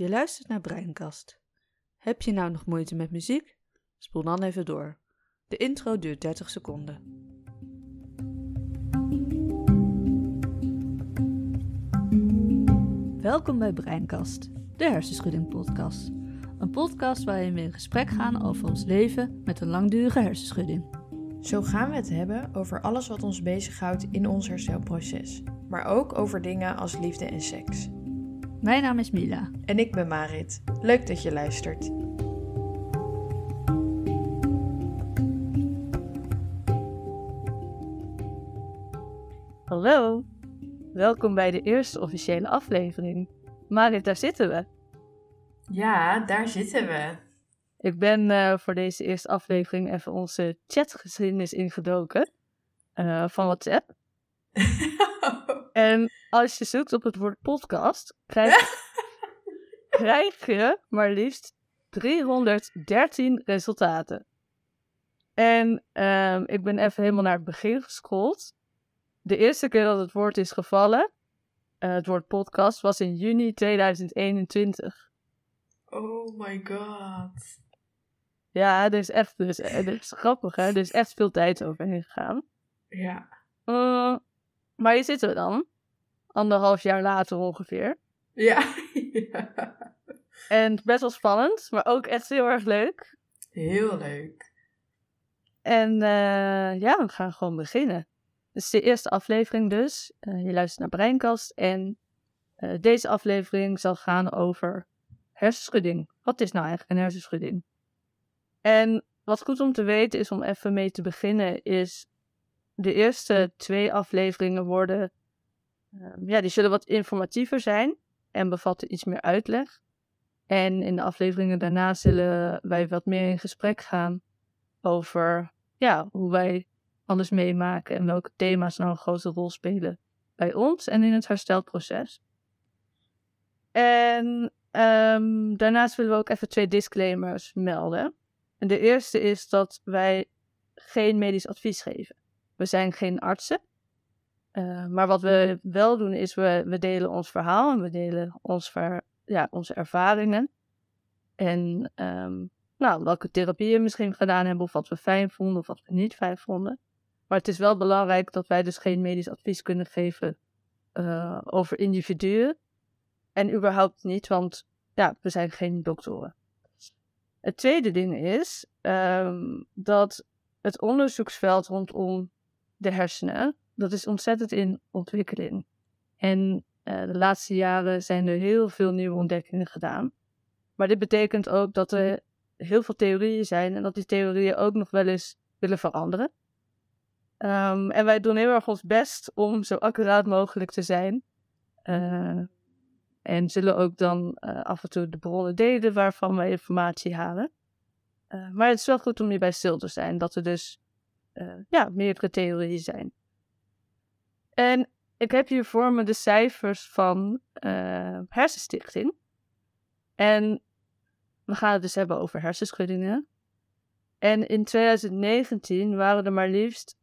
Je luistert naar Breinkast. Heb je nou nog moeite met muziek? Spoel dan even door. De intro duurt 30 seconden. Welkom bij Breinkast, de hersenschudding podcast. Een podcast waarin we in gesprek gaan over ons leven met een langdurige hersenschudding. Zo gaan we het hebben over alles wat ons bezighoudt in ons herstelproces, maar ook over dingen als liefde en seks. Mijn naam is Mila. En ik ben Marit. Leuk dat je luistert. Hallo, welkom bij de eerste officiële aflevering. Marit, daar zitten we. Ja, daar zitten we. Ik ben eh, voor deze eerste aflevering even onze chatgeschiedenis ingedoken uh, van WhatsApp. en als je zoekt op het woord podcast, krijg, krijg je maar liefst 313 resultaten. En um, ik ben even helemaal naar het begin gescrolld. De eerste keer dat het woord is gevallen, uh, het woord podcast, was in juni 2021. Oh my god. Ja, er is echt, dus, is grappig hè, er is echt veel tijd overheen gegaan. Ja. Uh, maar hier zitten we dan. Anderhalf jaar later ongeveer. Ja. ja. En best wel spannend, maar ook echt heel erg leuk. Heel leuk. En uh, ja, we gaan gewoon beginnen. Dit is de eerste aflevering dus. Uh, je luistert naar Breinkast. En uh, deze aflevering zal gaan over hersenschudding. Wat is nou eigenlijk een hersenschudding? En wat goed om te weten is om even mee te beginnen, is de eerste twee afleveringen worden, uh, ja, die zullen wat informatiever zijn en bevatten iets meer uitleg. En in de afleveringen daarna zullen wij wat meer in gesprek gaan over ja, hoe wij alles meemaken en welke thema's nou een grote rol spelen bij ons en in het herstelproces. En um, daarnaast willen we ook even twee disclaimers melden. En de eerste is dat wij geen medisch advies geven. We zijn geen artsen. Uh, maar wat we wel doen is, we, we delen ons verhaal en we delen ons ja, onze ervaringen. En um, nou, welke therapieën misschien gedaan hebben, of wat we fijn vonden, of wat we niet fijn vonden. Maar het is wel belangrijk dat wij dus geen medisch advies kunnen geven uh, over individuen. En überhaupt niet, want ja, we zijn geen doktoren. Het tweede ding is um, dat het onderzoeksveld rondom de hersenen, dat is ontzettend in ontwikkeling. En uh, de laatste jaren zijn er heel veel nieuwe ontdekkingen gedaan. Maar dit betekent ook dat er heel veel theorieën zijn en dat die theorieën ook nog wel eens willen veranderen. Um, en wij doen heel erg ons best om zo accuraat mogelijk te zijn. Uh, en zullen ook dan uh, af en toe de bronnen delen waarvan we informatie halen. Maar het is wel goed om hierbij stil te zijn dat er dus ja, meerdere theorieën zijn. En ik heb hier voor me de cijfers van Hersenstichting. En we gaan het dus hebben over hersenschuddingen. En in 2019 waren er maar liefst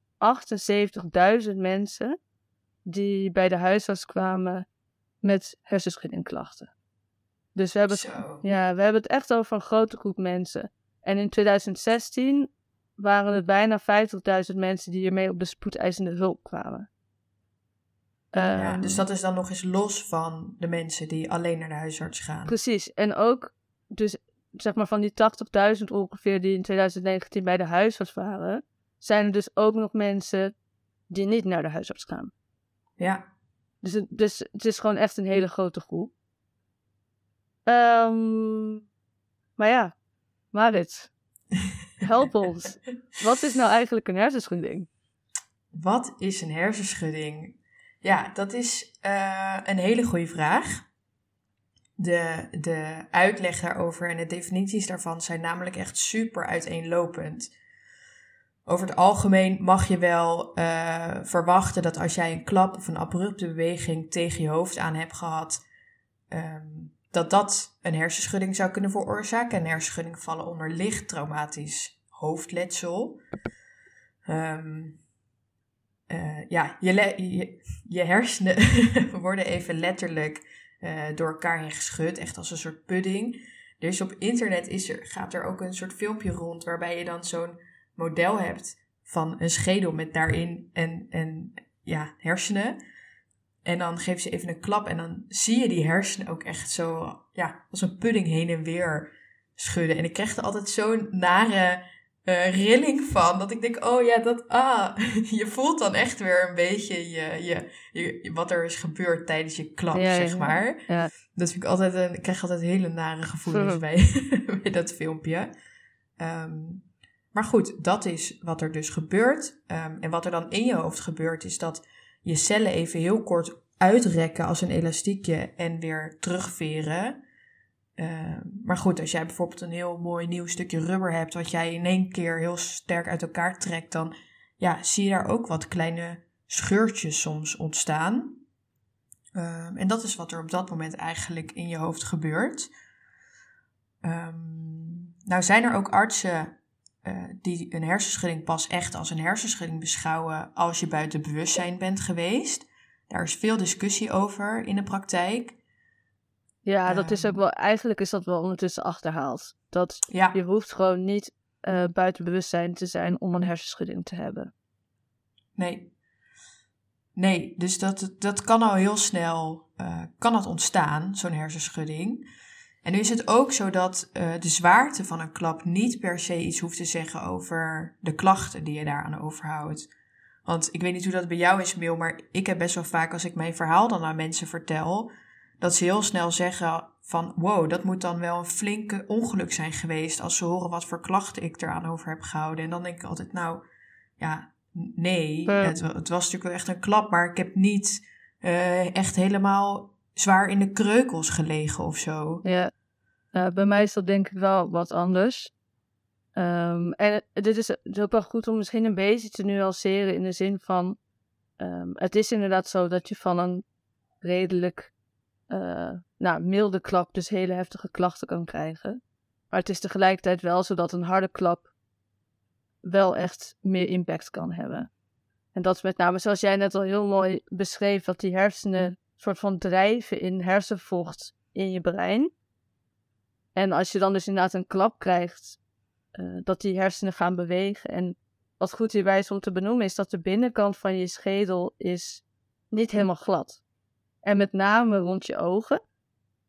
78.000 mensen die bij de huisarts kwamen met hersenschuddingklachten. Dus we hebben, ja, we hebben het echt over een grote groep mensen. En in 2016 waren het bijna 50.000 mensen die hiermee op de spoedeisende hulp kwamen. Ja, um, dus dat is dan nog eens los van de mensen die alleen naar de huisarts gaan. Precies. En ook, dus zeg maar van die 80.000 ongeveer die in 2019 bij de huisarts waren, zijn er dus ook nog mensen die niet naar de huisarts gaan. Ja. Dus het, dus het is gewoon echt een hele grote groep. Um, maar ja, Marit, help ons. Wat is nou eigenlijk een hersenschudding? Wat is een hersenschudding? Ja, dat is uh, een hele goede vraag. De, de uitleg daarover en de definities daarvan zijn namelijk echt super uiteenlopend. Over het algemeen mag je wel uh, verwachten dat als jij een klap of een abrupte beweging tegen je hoofd aan hebt gehad, um, dat dat een hersenschudding zou kunnen veroorzaken. Een hersenschudding vallen onder licht traumatisch hoofdletsel. Um, uh, ja, je, je, hersenen worden even letterlijk eh, door elkaar heen geschud, echt als een soort pudding. Dus op internet is er, gaat er ook een soort filmpje rond waarbij je dan zo'n model hebt van een schedel met daarin en, en ja, hersenen. En dan geef ze even een klap en dan zie je die hersenen ook echt zo, ja, als een pudding heen en weer schudden. En ik krijg er altijd zo'n nare uh, rilling van. Dat ik denk, oh ja, dat, ah, je voelt dan echt weer een beetje je, je, je wat er is gebeurd tijdens je klap, zeg maar. Ja. Dat vind ik altijd, een, ik krijg altijd hele nare gevoelens bij, bij dat filmpje. Um, maar goed, dat is wat er dus gebeurt. Um, en wat er dan in je hoofd gebeurt, is dat je cellen even heel kort uitrekken als een elastiekje en weer terugveren. Uh, maar goed, als jij bijvoorbeeld een heel mooi nieuw stukje rubber hebt, wat jij in één keer heel sterk uit elkaar trekt, dan ja, zie je daar ook wat kleine scheurtjes soms ontstaan. Uh, en dat is wat er op dat moment eigenlijk in je hoofd gebeurt. Um, nou zijn er ook artsen uh, die een hersenschudding pas echt als een hersenschudding beschouwen als je buiten bewustzijn bent geweest. Daar is veel discussie over in de praktijk. Ja, dat is ook ehm. wel, eigenlijk is dat wel ondertussen achterhaald. Dat je hoeft gewoon niet uh, buiten bewustzijn te zijn om een hersenschudding te hebben. Nee. Nee, dus dat, dat kan al heel snel, uh, kan dat ontstaan, zo'n hersenschudding. En nu is het ook zo dat uh, de zwaarte van een klap niet per se iets hoeft te zeggen over de klachten die je daaraan overhoudt. Want ik weet niet hoe dat bij jou is, Mil, maar ik heb best wel vaak als ik mijn verhaal dan aan mensen vertel, dat ze heel snel zeggen van wow, dat moet dan wel een flinke ongeluk zijn geweest als ze horen wat voor klachten ik eraan over heb gehouden. En dan denk ik altijd, nou ja, nee, het, het, was natuurlijk wel echt een klap, maar ik heb niet uh, echt helemaal zwaar in de kreukels gelegen of zo. Ja, uh, bij mij is dat denk ik wel wat anders. Um, en dit is, het ook wel goed om misschien een beetje te nuanceren in de zin van, um, het is inderdaad zo dat je van een redelijk uh, nou, milde klap dus hele heftige klachten kan krijgen. Maar het is tegelijkertijd wel zo dat een harde klap wel echt meer impact kan hebben. En dat is met name, zoals jij net al heel mooi beschreef, dat die hersenen soort van drijven in hersenvocht in je brein. En als je dan dus inderdaad een klap krijgt, uh, dat die hersenen gaan bewegen. En wat goed hierbij is om te benoemen, is dat de binnenkant van je schedel is niet helemaal glad. En met name rond je ogen,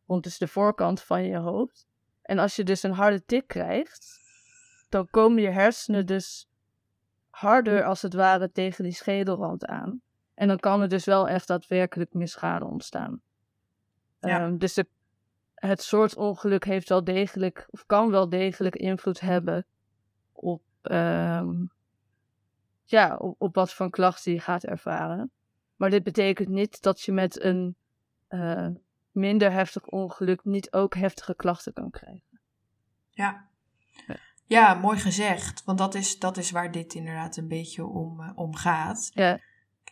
rond dus de voorkant van je hoofd. En als je dus een harde tik krijgt, dan komen je hersenen dus harder als het ware tegen die schedelrand aan. En dan kan er dus wel echt daadwerkelijk meer schade ontstaan. Ja. Um, dus de, het soort ongeluk heeft wel degelijk, of kan wel degelijk invloed hebben op, um, ja, op, op wat voor klachten je gaat ervaren. Maar dit betekent niet dat je met een uh, minder heftig ongeluk niet ook heftige klachten kan krijgen. Ja. Ja, mooi gezegd. Want dat is, dat is waar dit inderdaad een beetje om, uh, om gaat. Ja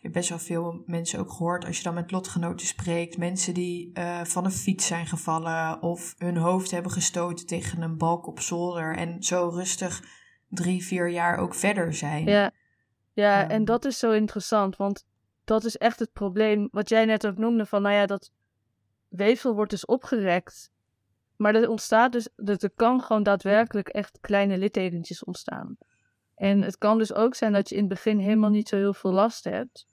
heb best wel veel mensen ook gehoord als je dan met lotgenoten spreekt. Mensen die uh, van een fiets zijn gevallen of hun hoofd hebben gestoten tegen een balk op zolder. En zo rustig drie, vier jaar ook verder zijn. Ja, ja en ehm. dat is zo interessant. Want dat is echt het probleem wat jij net ook noemde. Van nou ja, dat weefsel wordt dus opgerekt. Maar er ontstaat dus, er kan gewoon daadwerkelijk echt kleine littekentjes ontstaan. En het kan dus ook zijn dat je in het begin helemaal niet zo heel veel last hebt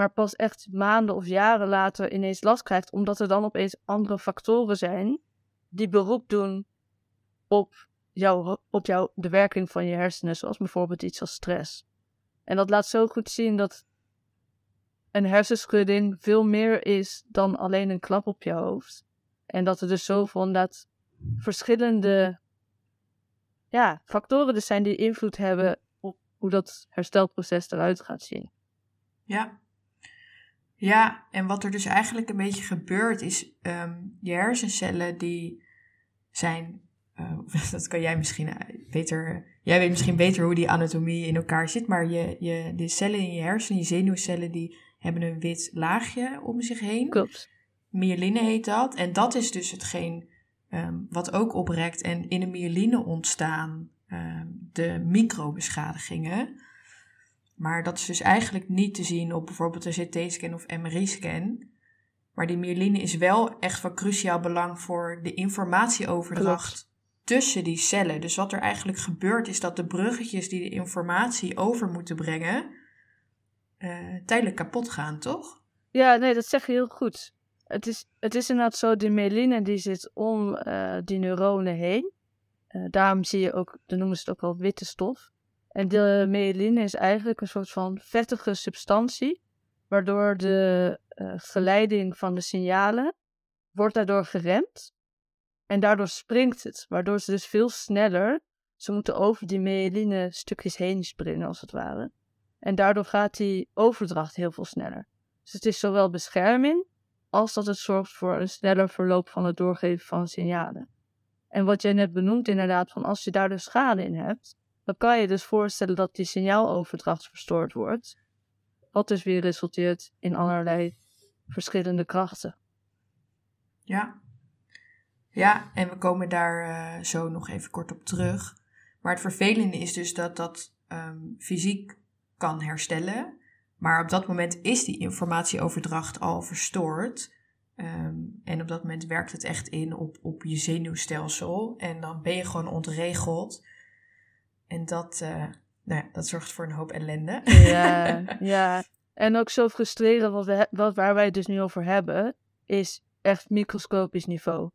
maar pas echt maanden of jaren later ineens last krijgt, omdat er dan opeens andere factoren zijn die beroep doen op, jou, op jou, de werking van je hersenen, zoals bijvoorbeeld iets als stress. En dat laat zo goed zien dat een hersenschudding veel meer is dan alleen een klap op je hoofd. En dat er dus zoveel inderdaad verschillende ja, factoren dus zijn die invloed hebben op hoe dat herstelproces eruit gaat zien. Ja, ja, en wat er dus eigenlijk een beetje gebeurt is, um, je hersencellen die zijn, uh, dat kan jij misschien eh, beter, jij weet misschien beter hoe die anatomie in elkaar zit, maar je, je, de cellen in je hersenen, je zenuwcellen, die hebben een wit laagje om zich heen. Klopt. Myeline heet dat. En dat is dus hetgeen um, wat ook oprekt. En in de myeline ontstaan um, de microbeschadigingen. Maar dat is dus eigenlijk niet te zien op bijvoorbeeld een CT-scan of MRI-scan. Maar die myeline is wel echt van cruciaal belang voor de informatieoverdracht tussen die cellen. Dus wat er eigenlijk gebeurt is dat de bruggetjes die de informatie over moeten brengen, uh, tijdelijk kapot gaan, toch? Ja, nee, dat zeg je heel goed. Het is, het is inderdaad zo, de myeline die zit om uh, die neuronen heen. Uh, daarom zie je ook, dan noemen ze het ook wel witte stof. En de myeline is eigenlijk een soort van vettige substantie, waardoor de geleiding van de signalen wordt daardoor geremd. En daardoor springt het, waardoor ze dus veel sneller, ze moeten over die myeline stukjes heen springen als het ware. En daardoor gaat die overdracht heel veel sneller. Dus het is zowel bescherming als dat het zorgt voor een sneller verloop van het doorgeven van signalen. En wat jij net benoemt inderdaad, van als je daar dus schade in hebt, dan kan je dus voorstellen dat die signaaloverdracht verstoord wordt. Wat dus weer resulteert in allerlei verschillende krachten. Ja. Ja, en we komen daar uh, zo nog even kort op terug. Maar het vervelende is dus dat dat um, fysiek kan herstellen. Maar op dat moment is die informatieoverdracht al verstoord. Um, en op dat moment werkt het echt in op, op je zenuwstelsel. En dan ben je gewoon ontregeld. En dat, uh, nou ja, dat zorgt voor een hoop ellende. Ja, ja. En ook zo frustrerend, wat, we, wat waar wij het dus nu over hebben, is echt microscopisch niveau.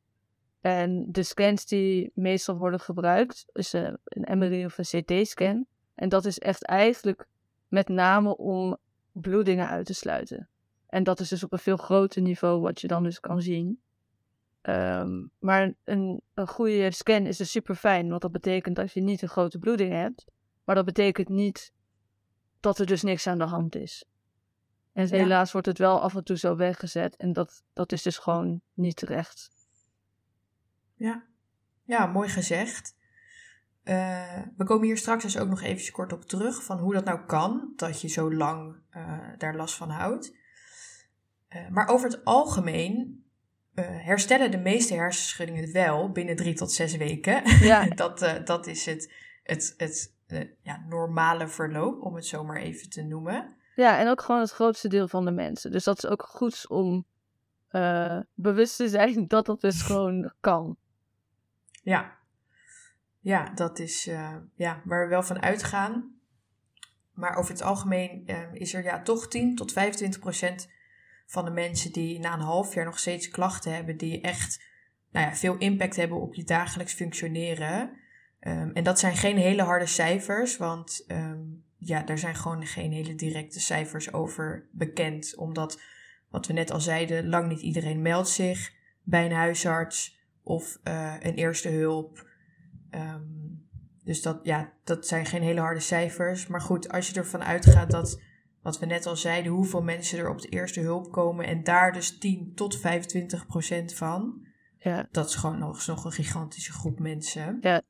En de scans die meestal worden gebruikt, is uh, een MRI of een CT-scan. En dat is echt eigenlijk met name om bloedingen uit te sluiten. En dat is dus op een veel groter niveau wat je dan dus kan zien. Um, maar een, een goede scan is dus super fijn, want dat betekent dat je niet een grote bloeding hebt. Maar dat betekent niet dat er dus niks aan de hand is. En helaas wordt het wel af en toe zo weggezet. En dat, dat is dus gewoon niet terecht. Ja, ja mooi gezegd. Uh, we komen hier straks dus ook nog even kort op terug van hoe dat nou kan, dat je zo lang uh, daar last van houdt. Uh, maar over het algemeen herstellen de meeste hersenschuddingen wel binnen drie tot zes weken. Ja. dat, dat is het, het, het ja, normale verloop, om het zo maar even te noemen. Ja, en ook gewoon het grootste deel van de mensen. Dus dat is ook goed om bewust te zijn dat dat dus gewoon kan. Ja, ja, dat is uh, ja, waar we wel van uitgaan. Maar over het algemeen uh, is er ja, toch 10 tot 25 procent van de mensen die na een half jaar nog steeds klachten hebben, die echt nou ja, veel impact hebben op je dagelijks functioneren. Um, en dat zijn geen hele harde cijfers, want um, ja, daar zijn gewoon geen hele directe cijfers over bekend. Omdat, wat we net al zeiden, lang niet iedereen meldt zich bij een huisarts of uh, een eerste hulp. Um, dus dat, ja, dat zijn geen hele harde cijfers. Maar goed, als je ervan uitgaat dat, wat we net al zeiden, hoeveel mensen er op de eerste hulp komen en daar dus 10 tot 25 procent van. Ja. Dat is gewoon nog, nog een gigantische groep mensen. Ja.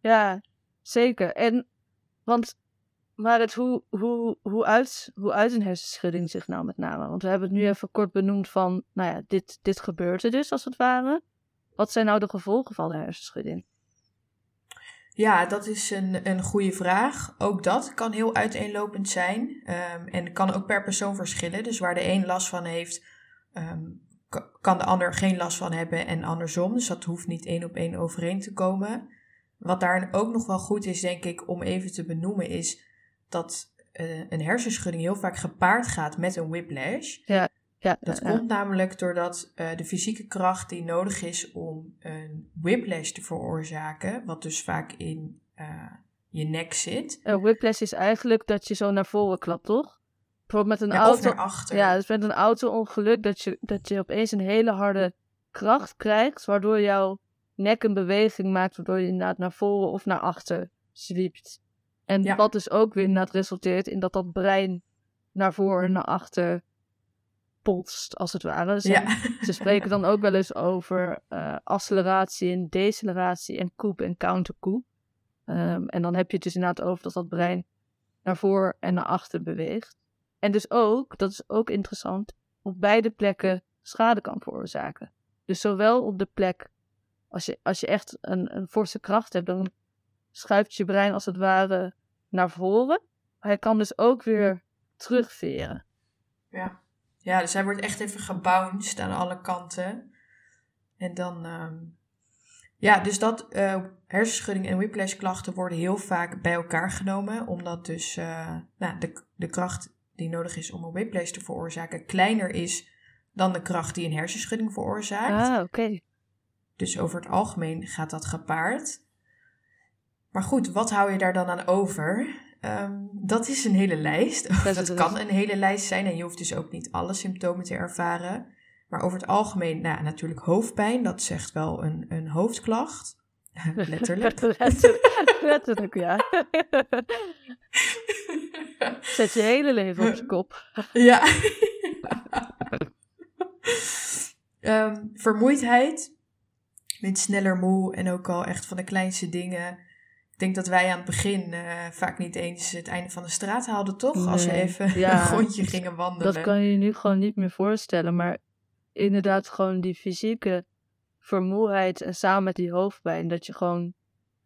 Ja, zeker. En, want, maar het, hoe, hoe, hoe, uit, hoe uit een hersenschudding zich nou met name? Want we hebben het nu even kort benoemd van, nou ja, dit, dit gebeurt er dus als het ware. Wat zijn nou de gevolgen van de hersenschudding? Ja, dat is een, een goede vraag. Ook dat kan heel uiteenlopend zijn um, en kan ook per persoon verschillen. Dus waar de een last van heeft, um, kan de ander geen last van hebben en andersom. Dus dat hoeft niet één op één overeen te komen. Wat daar ook nog wel goed is, denk ik, om even te benoemen, is dat uh, een hersenschudding heel vaak gepaard gaat met een whiplash. Ja. Ja, dat komt namelijk doordat uh, de fysieke kracht die nodig is om een whiplash te veroorzaken, wat dus vaak in uh, je nek zit. Een whiplash is eigenlijk dat je zo naar voren klapt, toch? Bijvoorbeeld met een auto. Of naar achter. Ja, dus met een auto-ongeluk dat je, dat je opeens een hele harde kracht krijgt, waardoor jouw nek een beweging maakt, waardoor je inderdaad naar voren of naar achter zwiept. En ja. wat dus ook weer inderdaad resulteert in dat dat brein naar voren en naar achter als het ware. Ze, ja. ze spreken dan ook wel eens over uh, acceleratie en deceleratie en koep en counterkoep. Um, en dan heb je het dus inderdaad over dat dat brein naar voor en naar achter beweegt. En dus ook, dat is ook interessant, op beide plekken schade kan veroorzaken. Dus zowel op de plek, als je, als je echt een, een forse kracht hebt, dan schuift je brein als het ware naar voren. Maar hij kan dus ook weer terugveren. Ja. Ja, dus hij wordt echt even gebounced aan alle kanten. En dan, ehm, ja, dus dat uh, hersenschudding en whiplash klachten worden heel vaak bij elkaar genomen. Omdat dus uh, nou, de, de kracht die nodig is om een whiplash te veroorzaken kleiner is dan de kracht die een hersenschudding veroorzaakt. Ah, oké. Dus over het algemeen gaat dat gepaard. Maar goed, wat hou je daar dan aan over? Um, dat is een hele lijst. Dat, dat kan een hele lijst zijn en je hoeft dus ook niet alle symptomen te ervaren. Maar over het algemeen, nou, natuurlijk hoofdpijn, dat zegt wel een, een hoofdklacht. Letterlijk. letterlijk. Letterlijk, ja. Zet je hele leven op je kop. ja. um, vermoeidheid. Met sneller moe en ook al echt van de kleinste dingen. Ik denk dat wij aan het begin uh, vaak niet eens het einde van de straat haalden, toch? Nee, Als we even ja, een rondje gingen wandelen. Dat kan je je nu gewoon niet meer voorstellen. Maar inderdaad, gewoon die fysieke vermoeidheid en samen met die hoofdpijn, dat je gewoon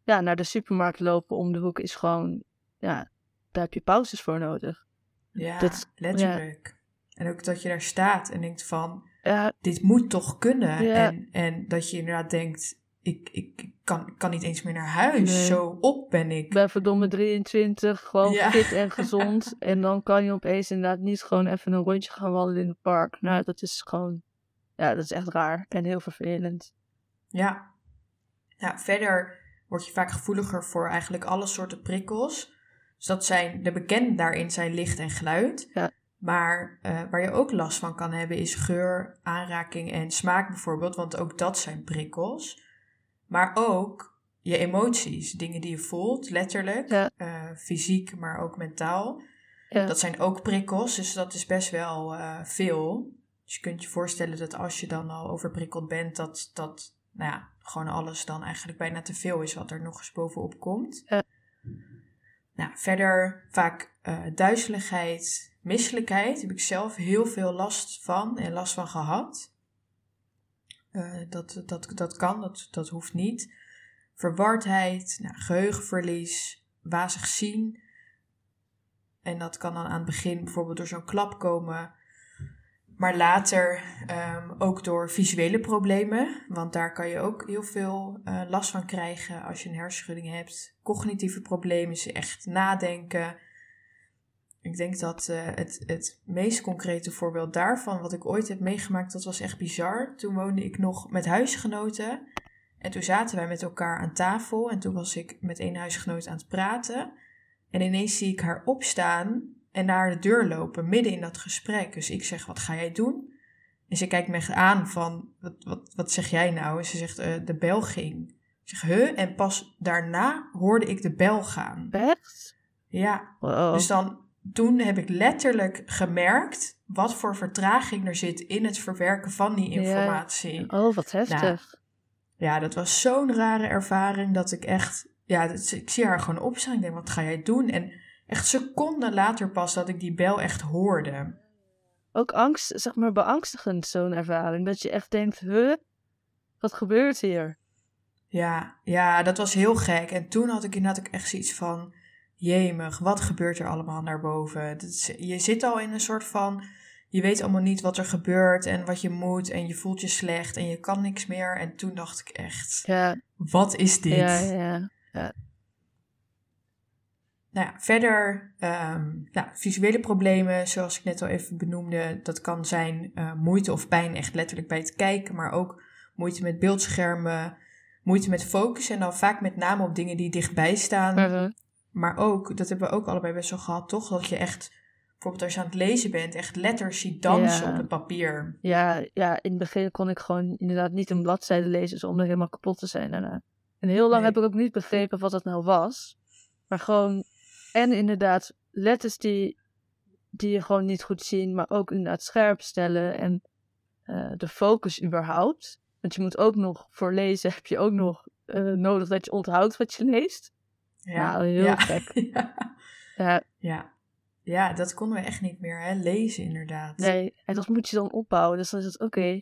ja, naar de supermarkt lopen om de hoek is gewoon, ja, daar heb je pauzes voor nodig. Ja, dat, letterlijk. Ja. En ook dat je daar staat en denkt van, ja. dit moet toch kunnen. En, en dat je inderdaad denkt, ik, ik kan, kan niet eens meer naar huis. Zo op ben ik. Ik ben verdomme 23, gewoon fit en gezond. en dan kan je opeens inderdaad niet gewoon even een rondje gaan wandelen in het park. Nou, dat is gewoon, ja, dat is echt raar en heel vervelend. Ja. Ja, verder word je vaak gevoeliger voor eigenlijk alle soorten prikkels. Dus dat zijn, de bekende daarin zijn licht en geluid. Ja. Maar uh, waar je ook last van kan hebben is geur, aanraking en smaak bijvoorbeeld. Want ook dat zijn prikkels. Maar ook je emoties, dingen die je voelt, letterlijk, ja. uh, fysiek, maar ook mentaal. Ja. Dat zijn ook prikkels, dus dat is best wel uh, veel. Dus je kunt je voorstellen dat als je dan al overprikkeld bent, dat, dat nou ja, gewoon alles dan eigenlijk bijna te veel is wat er nog eens bovenop komt. Ja. Nou, verder vaak uh, duizeligheid, misselijkheid. Daar heb ik zelf heel veel last van en last van gehad. Uh, dat, dat, dat kan, dat, dat hoeft niet. Verwardheid, nou, geheugenverlies, wazig zien. En dat kan dan aan het begin bijvoorbeeld door zo'n klap komen. Maar later um, ook door visuele problemen. Want daar kan je ook heel veel uh, last van krijgen als je een hersenschudding hebt. Cognitieve problemen is echt nadenken. Ik denk dat uh, het, het meest concrete voorbeeld daarvan, wat ik ooit heb meegemaakt, dat was echt bizar. Toen woonde ik nog met huisgenoten. En toen zaten wij met elkaar aan tafel. En toen was ik met één huisgenoot aan het praten. En ineens zie ik haar opstaan en naar de deur lopen, midden in dat gesprek. Dus ik zeg, wat ga jij doen? En ze kijkt me aan van, wat, wat, wat zeg jij nou? En ze zegt, uh, de bel ging. Ik zeg, huh? En pas daarna hoorde ik de bel gaan. Echt? Ja. Dus dan toen heb ik letterlijk gemerkt wat voor vertraging er zit in het verwerken van die informatie. Oh, wat heftig. Nou, ja, dat was zo'n rare ervaring dat ik echt, ja, ik zie haar gewoon opstaan. Ik denk, wat ga jij doen? En echt seconden later pas dat ik die bel echt hoorde. Ook angst, zeg maar beangstigend zo'n ervaring. Dat je echt denkt, huh, wat gebeurt hier? Ja, ja, dat was heel gek. En toen had ik inderdaad ook echt zoiets van jemig, wat gebeurt er allemaal daarboven? je zit al in een soort van, je weet allemaal niet wat er gebeurt en wat je moet en je voelt je slecht en je kan niks meer. En toen dacht ik echt, ja. wat is dit? Ja, ja, ja. Nou ja, verder um, nou, visuele problemen, zoals ik net al even benoemde, dat kan zijn uh, moeite of pijn echt letterlijk bij het kijken, maar ook moeite met beeldschermen, moeite met focussen en dan vaak met name op dingen die dichtbij staan. Uh maar ook, dat hebben we ook allebei best wel gehad, toch? Dat je echt, bijvoorbeeld als je aan het lezen bent, echt letters ziet dansen op het papier. Ja, ja, in het begin kon ik gewoon inderdaad niet een bladzijde lezen zonder helemaal kapot te zijn daarna. En heel lang heb ik ook niet begrepen wat dat nou was. Maar gewoon, en inderdaad, letters die, die je gewoon niet goed zien, maar ook inderdaad scherp stellen en uh, de focus überhaupt. Want je moet ook nog, voor lezen heb je ook nog uh, nodig dat je onthoudt wat je leest. Ja, nou, heel gek. ja. ja. Ja. dat konden we echt niet meer, hè? Lezen inderdaad. Nee, en dat moet je dan opbouwen. Dus dan is het, oké,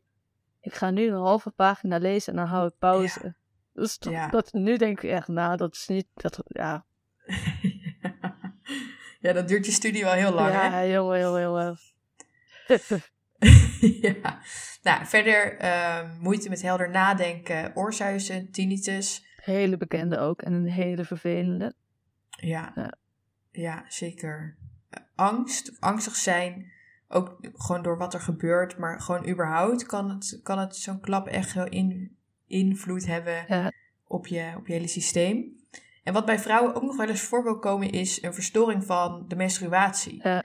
ik ga nu een halve pagina lezen en dan hou ik pauze. Dus dat, nu denk ik echt, nou, dat is niet, dat, ja. ja, dat duurt je studie wel heel lang, ja, hè? heel, heel, heel, heel. ja. Nou, verder ehm, moeite met helder nadenken, oorzuizen, tinnitus. Hele bekende ook en een hele vervelende. Ja, Ja. ja. zeker. Angst, angstig zijn, ook gewoon door wat er gebeurt, maar gewoon überhaupt kan het, kan het zo'n klap echt wel in, invloed hebben Ja. op, je, op je hele systeem. En wat bij vrouwen ook nog wel eens voor wil komen, is een verstoring van de menstruatie. Ja.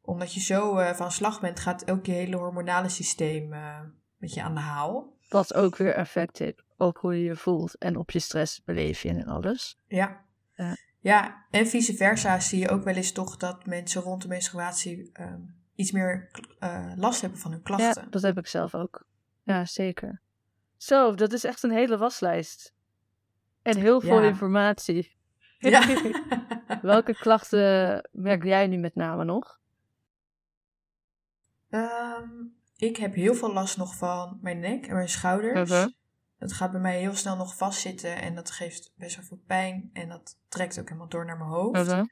Omdat je zo eh, van slag bent, gaat ook je hele hormonale systeem eh, met je aan de haal. Wat ook weer effect heeft op hoe je je voelt en op je stressbeleving en alles. Ja. Ja. ja, en vice versa zie je ook wel eens toch dat mensen rond de menstruatie ehm, iets meer eh, last hebben van hun klachten. Ja, dat heb ik zelf ook. Ja, zeker. Zo, dat is echt een hele waslijst. En heel veel Ja. informatie. Ja. Welke klachten merk jij nu met name nog? Ehm, ik heb heel veel last nog van mijn nek en mijn schouders. Mhm. Dat gaat bij mij heel snel nog vastzitten en dat geeft best wel veel pijn. En dat trekt ook helemaal door naar mijn hoofd. Mhm.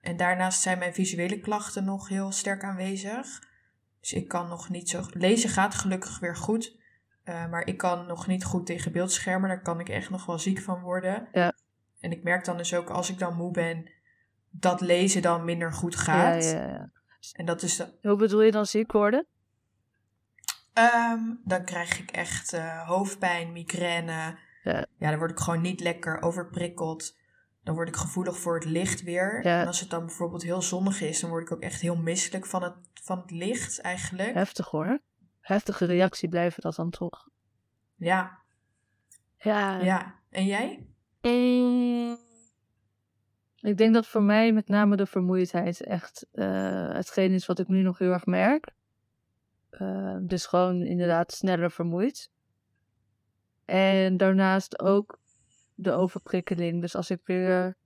En daarnaast zijn mijn visuele klachten nog heel sterk aanwezig. Dus ik kan nog niet zo. Lezen gaat gelukkig weer goed. eh, maar ik kan nog niet goed tegen beeldschermen. Daar kan ik echt nog wel ziek van worden. Ja. En ik merk dan dus ook als ik dan moe ben, dat lezen dan minder goed gaat. ja, ja. En dat is de, Hoe bedoel je dan ziek worden? Ehm, dan krijg ik echt eh, hoofdpijn, migraine. Ja. ja, dan word ik gewoon niet lekker overprikkeld. Dan word ik gevoelig voor het licht weer. Ja. En als het dan bijvoorbeeld heel zonnig is, dan word ik ook echt heel misselijk van het, van het licht eigenlijk. Heftig hoor. Heftige reactie blijven dat dan toch. Ja, Ja. ja. En jij? Mm. Ik denk dat voor mij met name de vermoeidheid echt eh, hetgeen is wat ik nu nog heel erg merk. Eh, dus gewoon inderdaad sneller vermoeid. En daarnaast ook de overprikkeling. Dus als ik weer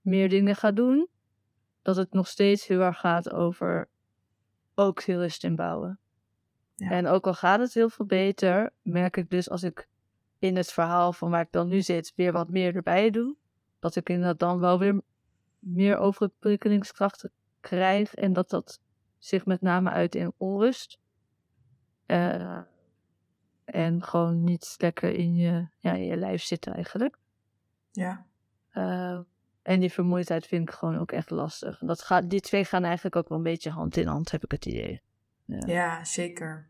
meer dingen ga doen, dat het nog steeds heel erg gaat over ook heel rust inbouwen. Ja. En ook al gaat het heel veel beter, merk ik dus als ik in het verhaal van waar ik dan nu zit weer wat meer erbij doe, dat ik inderdaad dan wel weer meer overprikkelingskrachten krijg en dat dat zich met name uit in onrust. Eh, en gewoon niet lekker in je, ja, in je lijf zitten eigenlijk. Ja, Eh, en die vermoeidheid vind ik gewoon ook echt lastig. Dat gaat, die twee gaan eigenlijk ook wel een beetje hand in hand, heb ik het idee. ja, zeker.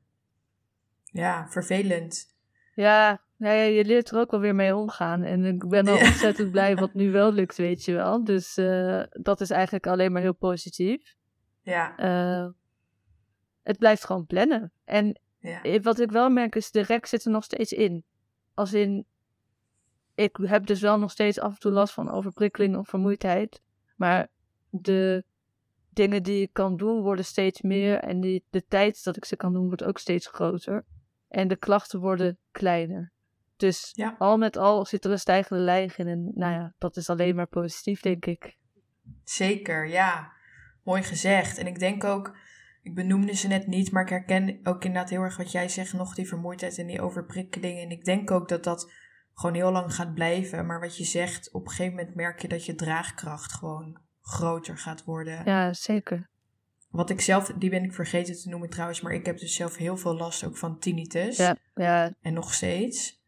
Ja, vervelend. Ja, nou ja, je leert er ook wel weer mee omgaan. En ik ben al Ja. ontzettend blij wat nu wel lukt, weet je wel. Dus eh, dat is eigenlijk alleen maar heel positief. Ja, het blijft gewoon plannen. En ja, eh, wat ik wel merk is, de rek zit er nog steeds in. Als in, ik heb dus wel nog steeds af en toe last van overprikkeling of vermoeidheid. Maar de dingen die ik kan doen worden steeds meer. En die, de tijd dat ik ze kan doen wordt ook steeds groter. En de klachten worden kleiner. Dus Ja. al met al zit er een stijgende lijn in. En nou ja, dat is alleen maar positief, denk ik. zeker. Ja, mooi gezegd. En ik denk ook, ik benoemde ze net niet, maar ik herken ook inderdaad heel erg wat jij zegt, nog die vermoeidheid en die overprikkeling. En ik denk ook dat dat gewoon heel lang gaat blijven. Maar wat je zegt, op een gegeven moment merk je dat je draagkracht gewoon groter gaat worden. Ja, zeker. Wat ik zelf, die ben ik vergeten te noemen trouwens, maar ik heb dus zelf heel veel last ook van tinnitus. Ja, ja. En nog steeds.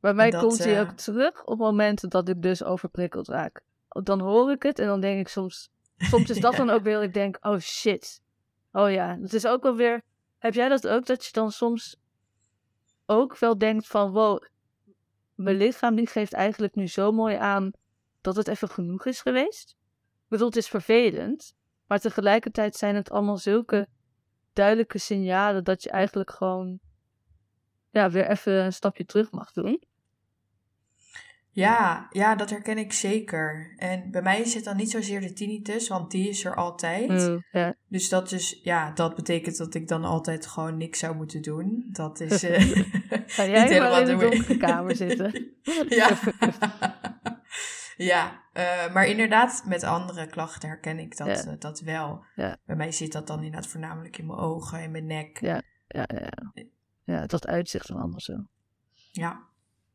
Bij mij dat, komt hij eh, ook terug op momenten dat ik dus overprikkeld raak. Dan hoor ik het en dan denk ik soms... Soms is dat Ja. dan ook weer, ik denk, oh shit. Oh ja, dat is ook wel weer... Heb jij dat ook, dat je dan soms ook wel denkt van... Wow, mijn lichaam die geeft eigenlijk nu zo mooi aan dat het even genoeg is geweest. Ik bedoel, het is vervelend. Maar tegelijkertijd zijn het allemaal zulke duidelijke signalen dat je eigenlijk gewoon... Ja, weer even een stapje terug mag doen. Ja, ja, dat herken ik zeker. En bij mij is het dan niet zozeer de tinnitus, want die is er altijd. Mm. Dus dat is, ja, dat betekent dat ik dan altijd gewoon niks zou moeten doen. Dat is eh, Ga niet jij helemaal maar in de donkere kamer zitten? ja, ja eh, maar inderdaad, met andere klachten herken ik dat, eh, dat wel. Bij mij zit dat dan inderdaad voornamelijk in mijn ogen, in mijn nek. Ja. Ja, ja, ja. ja, dat uitzicht dan anders zo. Ja,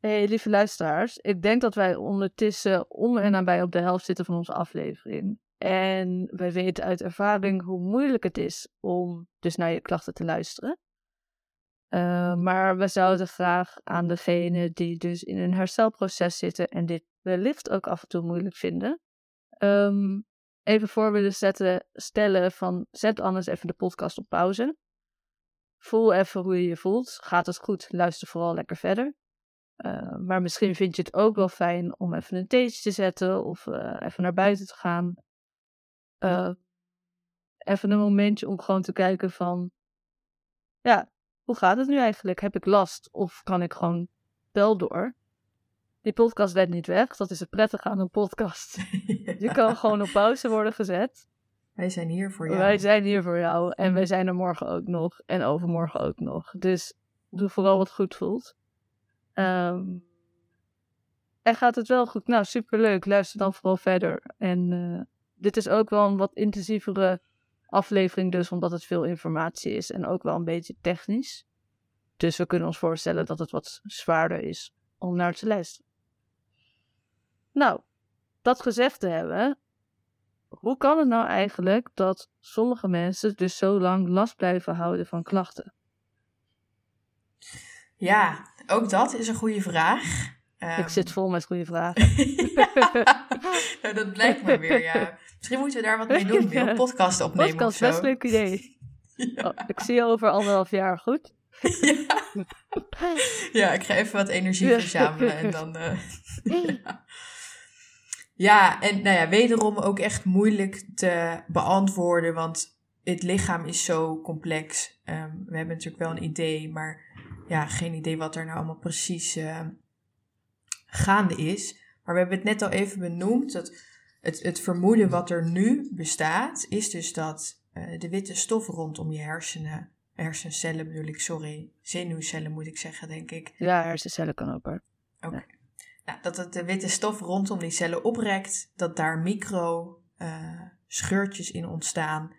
hey, lieve luisteraars. Ik denk dat wij ondertussen onder en nabij op de helft zitten van onze aflevering. En wij weten uit ervaring hoe moeilijk het is om dus naar je klachten te luisteren. Uh, maar we zouden graag aan degene die dus in een herstelproces zitten en dit wellicht ook af en toe moeilijk vinden, um, even voor willen zetten, stellen van zet anders even de podcast op pauze. Voel even hoe je je voelt. Gaat het goed? Luister vooral lekker verder. Uh, maar misschien vind je het ook wel fijn om even een theetje te zetten of uh, even naar buiten te gaan. Uh, even een momentje om gewoon te kijken van, ja, hoe gaat het nu eigenlijk? Heb ik last of kan ik gewoon wel door? Die podcast werd niet weg. Dat is het prettige aan een podcast. ja. Die kan gewoon op pauze worden gezet. Wij zijn hier voor jou. Wij zijn hier voor jou. En wij zijn er morgen ook nog. En overmorgen ook nog. Dus doe vooral wat goed voelt. Um, en gaat het wel goed? Nou, superleuk. Luister dan vooral verder. En uh, dit is ook wel een wat intensievere aflevering dus, omdat het veel informatie is. En ook wel een beetje technisch. Dus we kunnen ons voorstellen dat het wat zwaarder is om naar te luisteren. Nou, dat gezegd te hebben, hoe kan het nou eigenlijk dat sommige mensen dus zo lang last blijven houden van klachten? Ja, ook dat is een goede vraag. Um... Ik zit vol met goede vragen. nou, dat blijkt maar weer, ja. Misschien moeten we daar wat mee doen, weer een podcast opnemen Podcast, best leuk idee. ja. oh, ik zie je over anderhalf jaar, goed? ja. ja, ik ga even wat energie verzamelen en dan... Uh, ja. Ja, en nou ja, wederom ook echt moeilijk te beantwoorden, want het lichaam is zo complex. Um, we hebben natuurlijk wel een idee, maar ja, geen idee wat er nou allemaal precies uh, gaande is. Maar we hebben het net al even benoemd, dat het, het vermoeden wat er nu bestaat, is dus dat uh, de witte stof rondom je hersenen, hersencellen bedoel ik, sorry, zenuwcellen moet ik zeggen, denk ik. Ja, hersencellen kan ook hoor. Oké. Okay. Nou, dat het de witte stof rondom die cellen oprekt, dat daar micro uh, scheurtjes in ontstaan.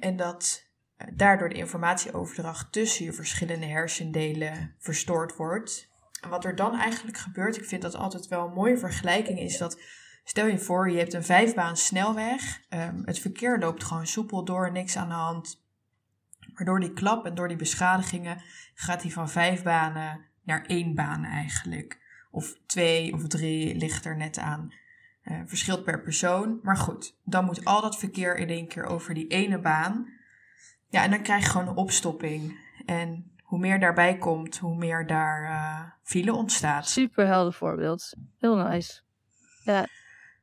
En dat daardoor de informatieoverdracht tussen je verschillende hersendelen verstoord wordt. En wat er dan eigenlijk gebeurt, ik vind dat altijd wel een mooie vergelijking, is dat stel je voor, je hebt een vijfbaan snelweg. Um, het verkeer loopt gewoon soepel door, niks aan de hand. Maar door die klap en door die beschadigingen gaat hij van vijf banen naar één baan eigenlijk of twee of drie ligt er net aan. Uh, verschilt per persoon. Maar goed, dan moet al dat verkeer in één keer over die ene baan. Ja, en dan krijg je gewoon een opstopping. En hoe meer daarbij komt, hoe meer daar uh, file ontstaat. Super helder voorbeeld. Heel nice. Ja.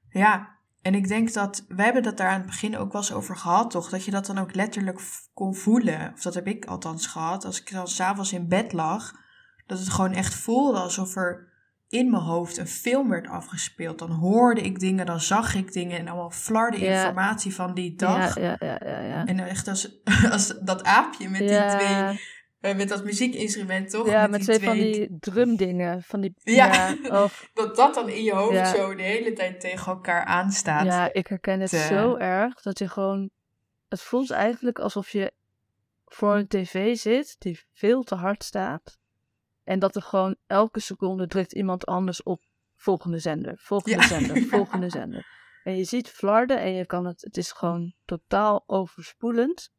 Ja, en ik denk dat, wij hebben dat daar aan het begin ook wel eens over gehad, toch? Dat je dat dan ook letterlijk kon voelen. Of dat heb ik althans gehad. Als ik dan s'avonds in bed lag, dat het gewoon echt voelde alsof er in mijn hoofd een film werd afgespeeld. Dan hoorde ik dingen, dan zag ik dingen en allemaal flarde informatie van die dag. Ja, ja, ja, ja, En echt als, als dat aapje met die twee, eh, met dat muziekinstrument toch? Ja, met, met twee, van die drumdingen. Van die, ja, dat dat dan in je hoofd zo de hele tijd tegen elkaar aanstaat. Ja, ik herken het zo erg dat je gewoon, het voelt eigenlijk alsof je voor een tv zit die veel te hard staat. En dat er gewoon elke seconde drukt iemand anders op volgende zender, volgende zender, volgende zender. En je ziet flarden en je kan het, het is gewoon totaal overspoelend.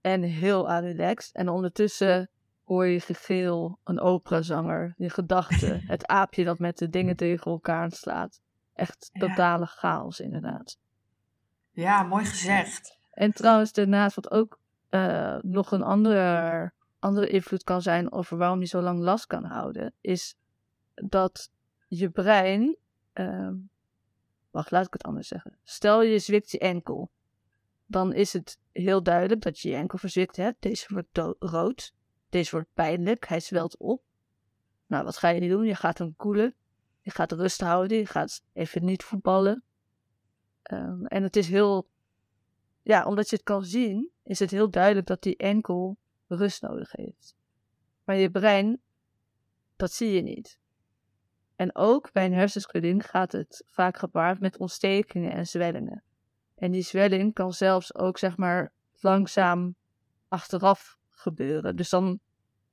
En heel relaxed. En ondertussen hoor je gegeel, een operazanger, je gedachten, het aapje dat met de dingen tegen elkaar slaat. Echt totale chaos inderdaad. Ja, mooi gezegd. En trouwens, daarnaast wat ook uh, nog een ander andere invloed kan zijn over waarom je zo lang last kan houden, is dat je brein. Uh, wacht, laat ik het anders zeggen. Stel je zwikt je enkel. Dan is het heel duidelijk dat je je enkel verzwikt hebt. Deze wordt rood. Deze wordt pijnlijk. Hij zwelt op. Nou, wat ga je nu doen? Je gaat hem koelen. Je gaat rust houden. Je gaat even niet voetballen. Um, en het is heel. Ja, omdat je het kan zien, is het heel duidelijk dat die enkel rust nodig heeft. Maar je brein, dat zie je niet. En ook bij een hersenschudding gaat het vaak gepaard met ontstekingen en zwellingen. En die zwelling kan zelfs ook, zeg maar, langzaam achteraf gebeuren. Dus dan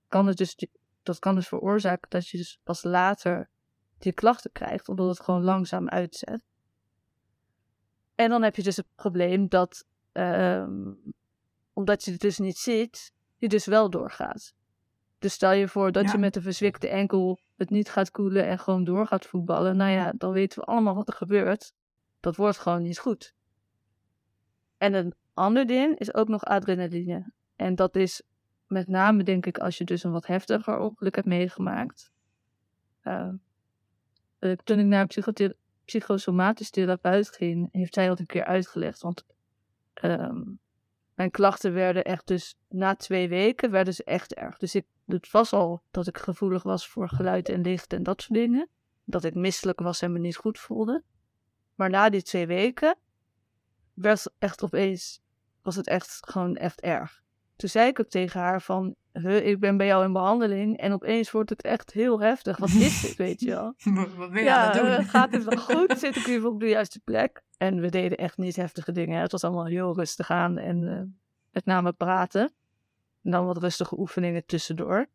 kan het dus, dat kan dus veroorzaken dat je dus pas later die klachten krijgt, omdat het gewoon langzaam uitzet. En dan heb je dus het probleem dat, uh, omdat je het dus niet ziet, die dus wel doorgaat. Dus stel je voor dat Ja. je met een verzwikte enkel het niet gaat koelen en gewoon door gaat voetballen. Nou ja, dan weten we allemaal wat er gebeurt. Dat wordt gewoon niet goed. En een ander ding is ook nog adrenaline. En dat is met name, denk ik, als je dus een wat heftiger ongeluk hebt meegemaakt. Eh, toen ik naar een psychosomatisch therapeut ging, heeft zij dat een keer uitgelegd. Want ehm, mijn klachten werden echt dus na twee weken werden ze echt erg. Dus ik, het was al dat ik gevoelig was voor geluid en licht en dat soort dingen. Dat ik misselijk was en me niet goed voelde. Maar na die twee weken werd echt opeens, was het echt gewoon echt erg. Toen zei ik ook tegen haar van, "Huh, ik ben bij jou in behandeling en opeens wordt het echt heel heftig. Wat is dit, weet je wel? Wat ben je aan het doen? eh, gaat het wel goed? Zit ik weer op de juiste plek? En we deden echt niet heftige dingen. Het was allemaal heel rustig aan en eh, met name praten. En dan wat rustige oefeningen tussendoor.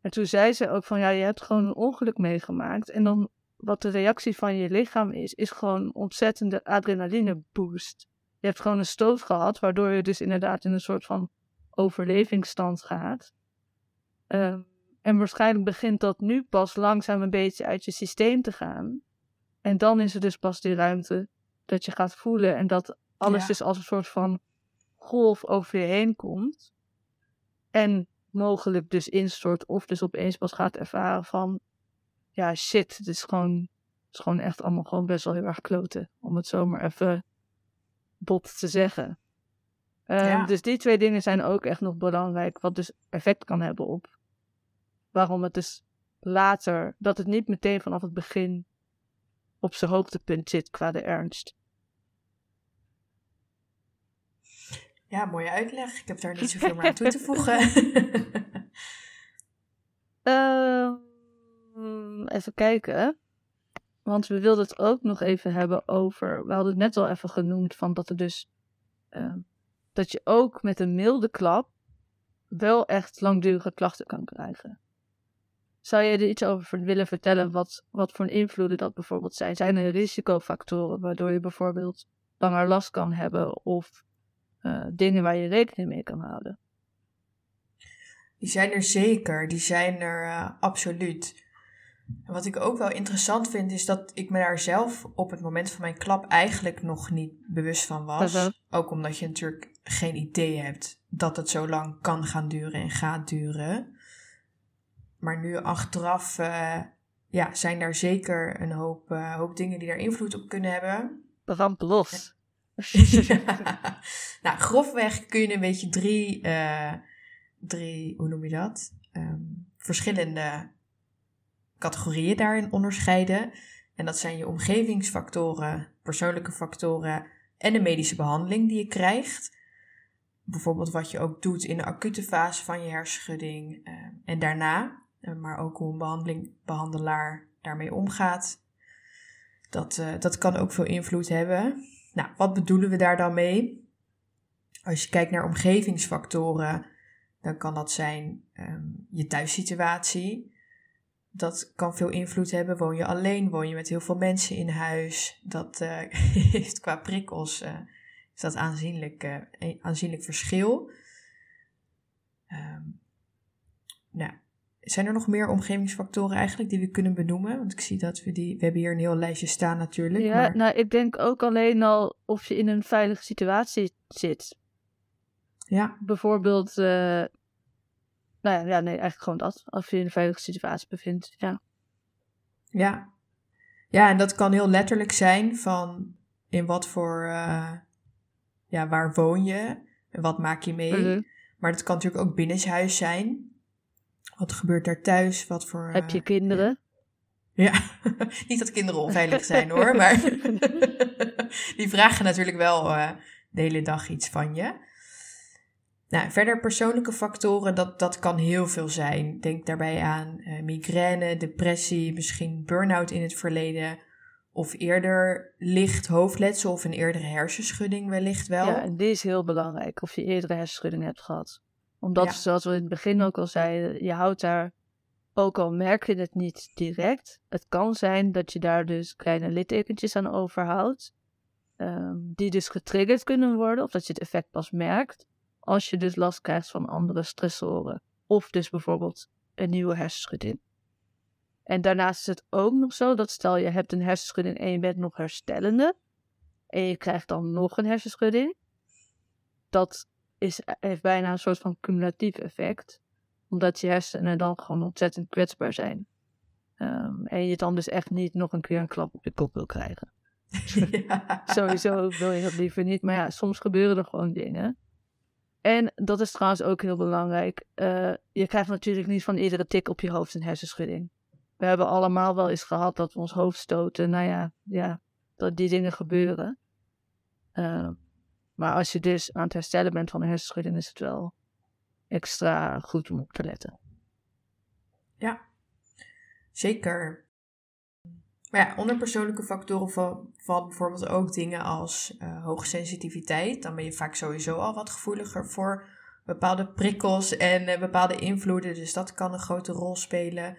En toen zei ze ook van, ja, je hebt gewoon een ongeluk meegemaakt. En dan wat de reactie van je lichaam is, is gewoon een ontzettende adrenaline boost. Je hebt gewoon een stoot gehad, waardoor je dus inderdaad in een soort van overlevingsstand gaat. Ehm, en waarschijnlijk begint dat nu pas langzaam een beetje uit je systeem te gaan. En dan is er dus pas die ruimte dat je gaat voelen en dat alles Ja. dus als een soort van golf over je heen komt. En mogelijk dus instort of dus opeens pas gaat ervaren van, ja shit, het is gewoon, het is gewoon echt allemaal gewoon best wel heel erg kloten. Om het zomaar even bot te zeggen. Ehm, Ja. Dus die twee dingen zijn ook echt nog belangrijk, wat dus effect kan hebben op waarom het dus later, dat het niet meteen vanaf het begin op zijn hoogtepunt zit qua de ernst. Ja, mooie uitleg. Ik heb daar niet zoveel meer aan toe te voegen. Ehm, even kijken. Want we wilden het ook nog even hebben over. We hadden het net al even genoemd van dat er dus. ehm, dat je ook met een milde klap. wel echt langdurige klachten kan krijgen. Zou je er iets over ver- willen vertellen? Wat, wat voor invloeden dat bijvoorbeeld zijn? Zijn er risicofactoren waardoor je bijvoorbeeld langer last kan hebben? Of eh, dingen waar je rekening mee kan houden? Die zijn er zeker, die zijn er eh, absoluut. En wat ik ook wel interessant vind, is dat ik me daar zelf op het moment van mijn klap eigenlijk nog niet bewust van was. Ook omdat je natuurlijk geen idee hebt dat het zo lang kan gaan duren en gaat duren. Maar nu achteraf eh, ja, zijn er zeker een hoop, eh, hoop dingen die daar invloed op kunnen hebben. Ramp los. nou, grofweg kun je een beetje drie, eh, drie hoe noem je dat? Ehm, verschillende categorieën daarin onderscheiden. En dat zijn je omgevingsfactoren, persoonlijke factoren en de medische behandeling die je krijgt. Bijvoorbeeld wat je ook doet in de acute fase van je hersenschudding eh, en daarna. Eh, maar ook hoe een behandeling, behandelaar daarmee omgaat. Dat, eh, dat kan ook veel invloed hebben. Nou, wat bedoelen we daar dan mee? Als je kijkt naar omgevingsfactoren, dan kan dat zijn ehm, je thuissituatie. Dat kan veel invloed hebben. Woon je alleen? Woon je met heel veel mensen in huis? Dat eh, heeft qua prikkels eh, is dat aanzienlijk, een aanzienlijk verschil. Ehm, nou, zijn er nog meer omgevingsfactoren eigenlijk die we kunnen benoemen? Want ik zie dat we die... We hebben hier een heel lijstje staan natuurlijk. Ja, maar... nou, ik denk ook alleen al of je in een veilige situatie zit. Ja, Bijvoorbeeld, nou ja, ja, nee, eigenlijk gewoon dat. Of je in een veilige situatie bevindt, ja. Ja. Ja, en dat kan heel letterlijk zijn van in wat voor, eh, ja, waar woon je en wat maak je mee. Mhm. Maar dat kan natuurlijk ook binnenshuis zijn. Wat gebeurt daar thuis? Wat voor... Heb je eh, kinderen? Ja, niet dat kinderen onveilig zijn hoor, maar die vragen natuurlijk wel eh, de hele dag iets van je. Nou, verder persoonlijke factoren, dat, dat kan heel veel zijn. Denk daarbij aan eh, migraine, depressie, misschien burn-out in het verleden. Of eerder licht hoofdletsel of een eerdere hersenschudding wellicht wel. Ja, en die is heel belangrijk, of je eerdere hersenschudding hebt gehad. Omdat, Ja. zoals we in het begin ook al zeiden, je houdt daar, ook al merk je het niet direct, het kan zijn dat je daar dus kleine littekentjes aan overhoudt, ehm, die dus getriggerd kunnen worden, of dat je het effect pas merkt als je dus last krijgt van andere stressoren. Of dus bijvoorbeeld een nieuwe hersenschudding. En daarnaast is het ook nog zo dat stel je hebt een hersenschudding en je bent nog herstellende. En je krijgt dan nog een hersenschudding. Dat is, heeft bijna een soort van cumulatief effect. Omdat je hersenen dan gewoon ontzettend kwetsbaar zijn. Ehm, en je dan dus echt niet nog een keer een klap op je kop wil krijgen. Ja. Sowieso wil je dat liever niet. Maar ja, soms gebeuren er gewoon dingen. En dat is trouwens ook heel belangrijk. Uh, je krijgt natuurlijk niet van iedere tik op je hoofd een hersenschudding. We hebben allemaal wel eens gehad dat we ons hoofd stoten. Nou ja, ja dat die dingen gebeuren. Uh, maar als je dus aan het herstellen bent van een hersenschudding, is het wel extra goed om op te letten. Ja, zeker. Maar ja, onder persoonlijke factoren valt bijvoorbeeld ook dingen als uh, hoge sensitiviteit. Dan ben je vaak sowieso al wat gevoeliger voor bepaalde prikkels en uh, bepaalde invloeden. Dus dat kan een grote rol spelen.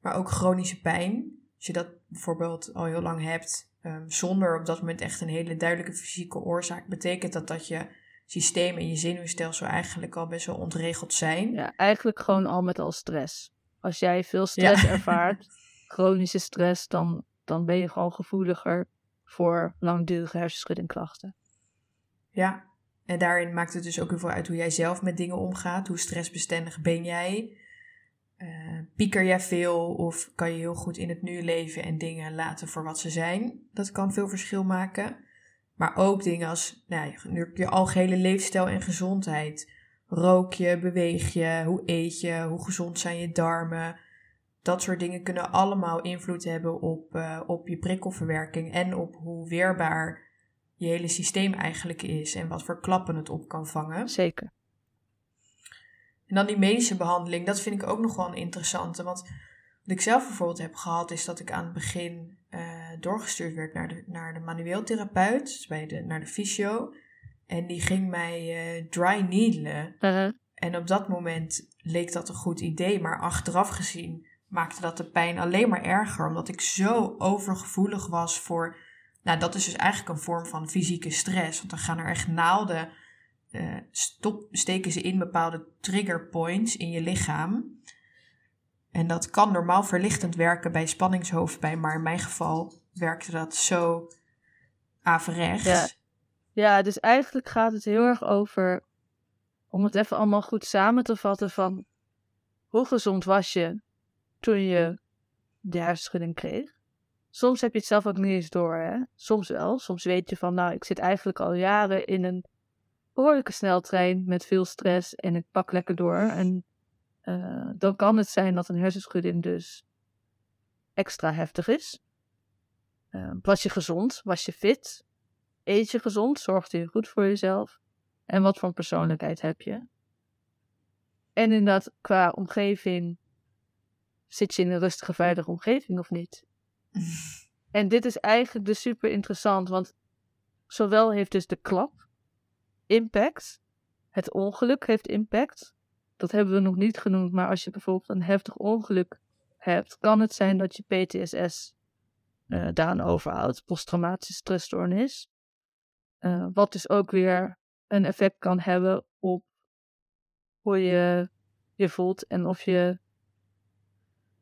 Maar ook chronische pijn. Als je dat bijvoorbeeld al heel lang hebt, um, zonder op dat moment echt een hele duidelijke fysieke oorzaak, betekent dat dat je systeem en je zenuwstelsel eigenlijk al best wel ontregeld zijn. Ja, eigenlijk gewoon al met al stress. Als jij veel stress ervaart, chronische stress, dan, dan ben je gewoon gevoeliger voor langdurige hersenschuddingklachten. Ja, en daarin maakt het dus ook heel veel uit hoe jij zelf met dingen omgaat. Hoe stressbestendig ben jij? Uh, pieker jij veel of kan je heel goed in het nu leven en dingen laten voor wat ze zijn? Dat kan veel verschil maken. Maar ook dingen als nou, je, je algehele leefstijl en gezondheid. Rook je, beweeg je, hoe eet je, hoe gezond zijn je darmen? Dat soort dingen kunnen allemaal invloed hebben op, uh, op je prikkelverwerking en op hoe weerbaar je hele systeem eigenlijk is en wat voor klappen het op kan vangen. Zeker. En dan die medische behandeling, dat vind ik ook nog wel een interessante. Want wat ik zelf bijvoorbeeld heb gehad, is dat ik aan het begin uh, doorgestuurd werd naar de, naar de manueel therapeut, dus bij de, naar de fysio. En die ging mij uh, dry needelen. Uh-huh. En op dat moment leek dat een goed idee, maar achteraf gezien maakte dat de pijn alleen maar erger, omdat ik zo overgevoelig was voor. Nou, dat is dus eigenlijk een vorm van fysieke stress. Want dan gaan er echt naalden uh, stop, steken ze in bepaalde trigger points in je lichaam. En dat kan normaal verlichtend werken bij spanningshoofdpijn, maar in mijn geval werkte dat zo averechts. Ja. ja, dus eigenlijk gaat het heel erg over, om het even allemaal goed samen te vatten, van hoe gezond was je toen je de hersenschudding kreeg? Soms heb je het zelf ook niet eens door, hè? Soms wel. Soms weet je van, nou, ik zit eigenlijk al jaren in een behoorlijke sneltrein met veel stress en ik pak lekker door. En uh, dan kan het zijn dat een hersenschudding dus extra heftig is. Uh, was je gezond? Was je fit? Eet je gezond? Zorgde je goed voor jezelf? En wat voor persoonlijkheid heb je? En inderdaad, qua omgeving, zit je in een rustige, veilige omgeving of niet? en dit is eigenlijk dus super interessant, want zowel heeft dus de klap impact. Het ongeluk heeft impact. Dat hebben we nog niet genoemd, maar als je bijvoorbeeld een heftig ongeluk hebt, kan het zijn dat je PTSS uh, eh, daaraan overhoudt, posttraumatische stressstoornis. Uh, wat dus ook weer een effect kan hebben op hoe je je voelt en of je,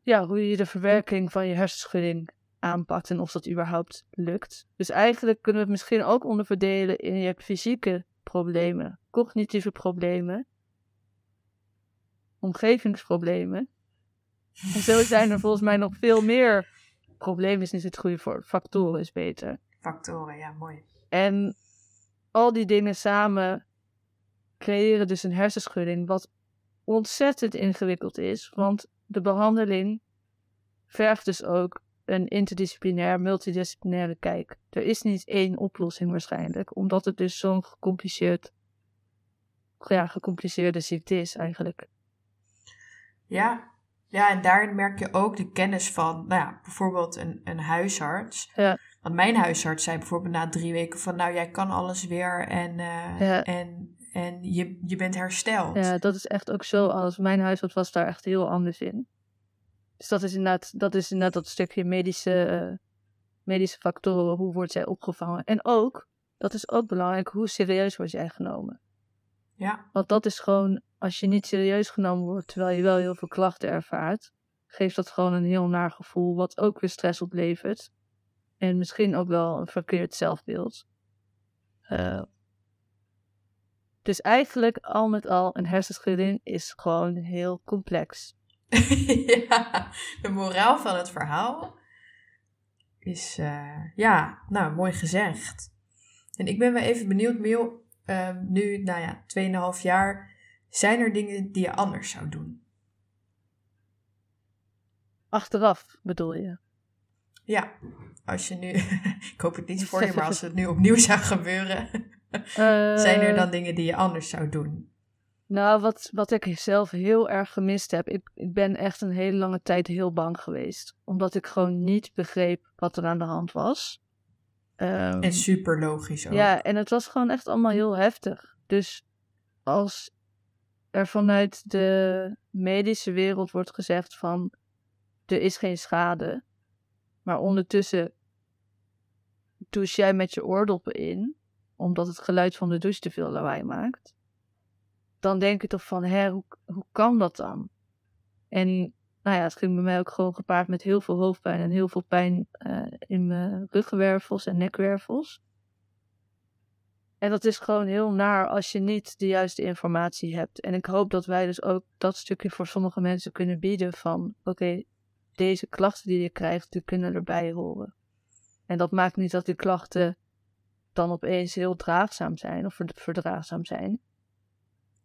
ja, hoe je de verwerking van je hersenschudding aanpakt en of dat überhaupt lukt. Dus eigenlijk kunnen we het misschien ook onderverdelen in je fysieke problemen, cognitieve problemen, omgevingsproblemen. En zo zijn er volgens mij nog veel meer problemen, is niet het goede voor. Factoren is beter. Factoren, ja, mooi. En al die dingen samen creëren dus een hersenschudding, wat ontzettend ingewikkeld is, want de behandeling vergt dus ook een interdisciplinair, multidisciplinaire kijk. Er is niet één oplossing waarschijnlijk, omdat het dus zo'n gecompliceerd, ja, gecompliceerde ziekte is eigenlijk. Ja, ja, en daarin merk je ook de kennis van, nou ja, bijvoorbeeld een, een huisarts. Ja. Want mijn huisarts zei bijvoorbeeld na drie weken van, nou, jij kan alles weer en, uh, en, en je, je bent hersteld. Ja, dat is echt ook zo als Mijn huisarts was daar echt heel anders in. Dus dat is inderdaad dat, is inderdaad dat stukje medische, uh, medische factoren. Hoe wordt zij opgevangen? En ook, dat is ook belangrijk, hoe serieus word jij genomen? Ja. Want dat is gewoon, als je niet serieus genomen wordt, terwijl je wel heel veel klachten ervaart, geeft dat gewoon een heel naar gevoel, wat ook weer stress oplevert. En misschien ook wel een verkeerd zelfbeeld. Uh, dus eigenlijk, al met al, een hersenschudding is gewoon heel complex. ja, de moraal van het verhaal is, uh, ja, nou, mooi gezegd. En ik ben wel even benieuwd, Miel, uh, nu, nou ja, 2,5 jaar, zijn er dingen die je anders zou doen? Achteraf bedoel je? Ja, als je nu, ik hoop het niet voor je, maar als het nu opnieuw zou gebeuren, zijn er dan eh. dingen die je anders zou doen? Nou, wat, wat ik zelf heel erg gemist heb, ik, ik ben echt een hele lange tijd heel bang geweest. Omdat ik gewoon niet begreep wat er aan de hand was. Um, en super logisch ook. Ja, en het was gewoon echt allemaal heel heftig. Dus als er vanuit de medische wereld wordt gezegd van er is geen schade, maar ondertussen douche jij met je oordoppen in, omdat het geluid van de douche te veel lawaai maakt, dan denk ik toch van, hè, hoe, hoe kan dat dan? En nou ja, het ging bij mij ook gewoon gepaard met heel veel hoofdpijn en heel veel pijn uh, in mijn ruggenwervels en nekwervels. En dat is gewoon heel naar als je niet de juiste informatie hebt. En ik hoop dat wij dus ook dat stukje voor sommige mensen kunnen bieden van, oké, deze klachten die je krijgt, die kunnen erbij horen. En dat maakt niet dat die klachten dan opeens heel draagzaam zijn of verdraagzaam zijn.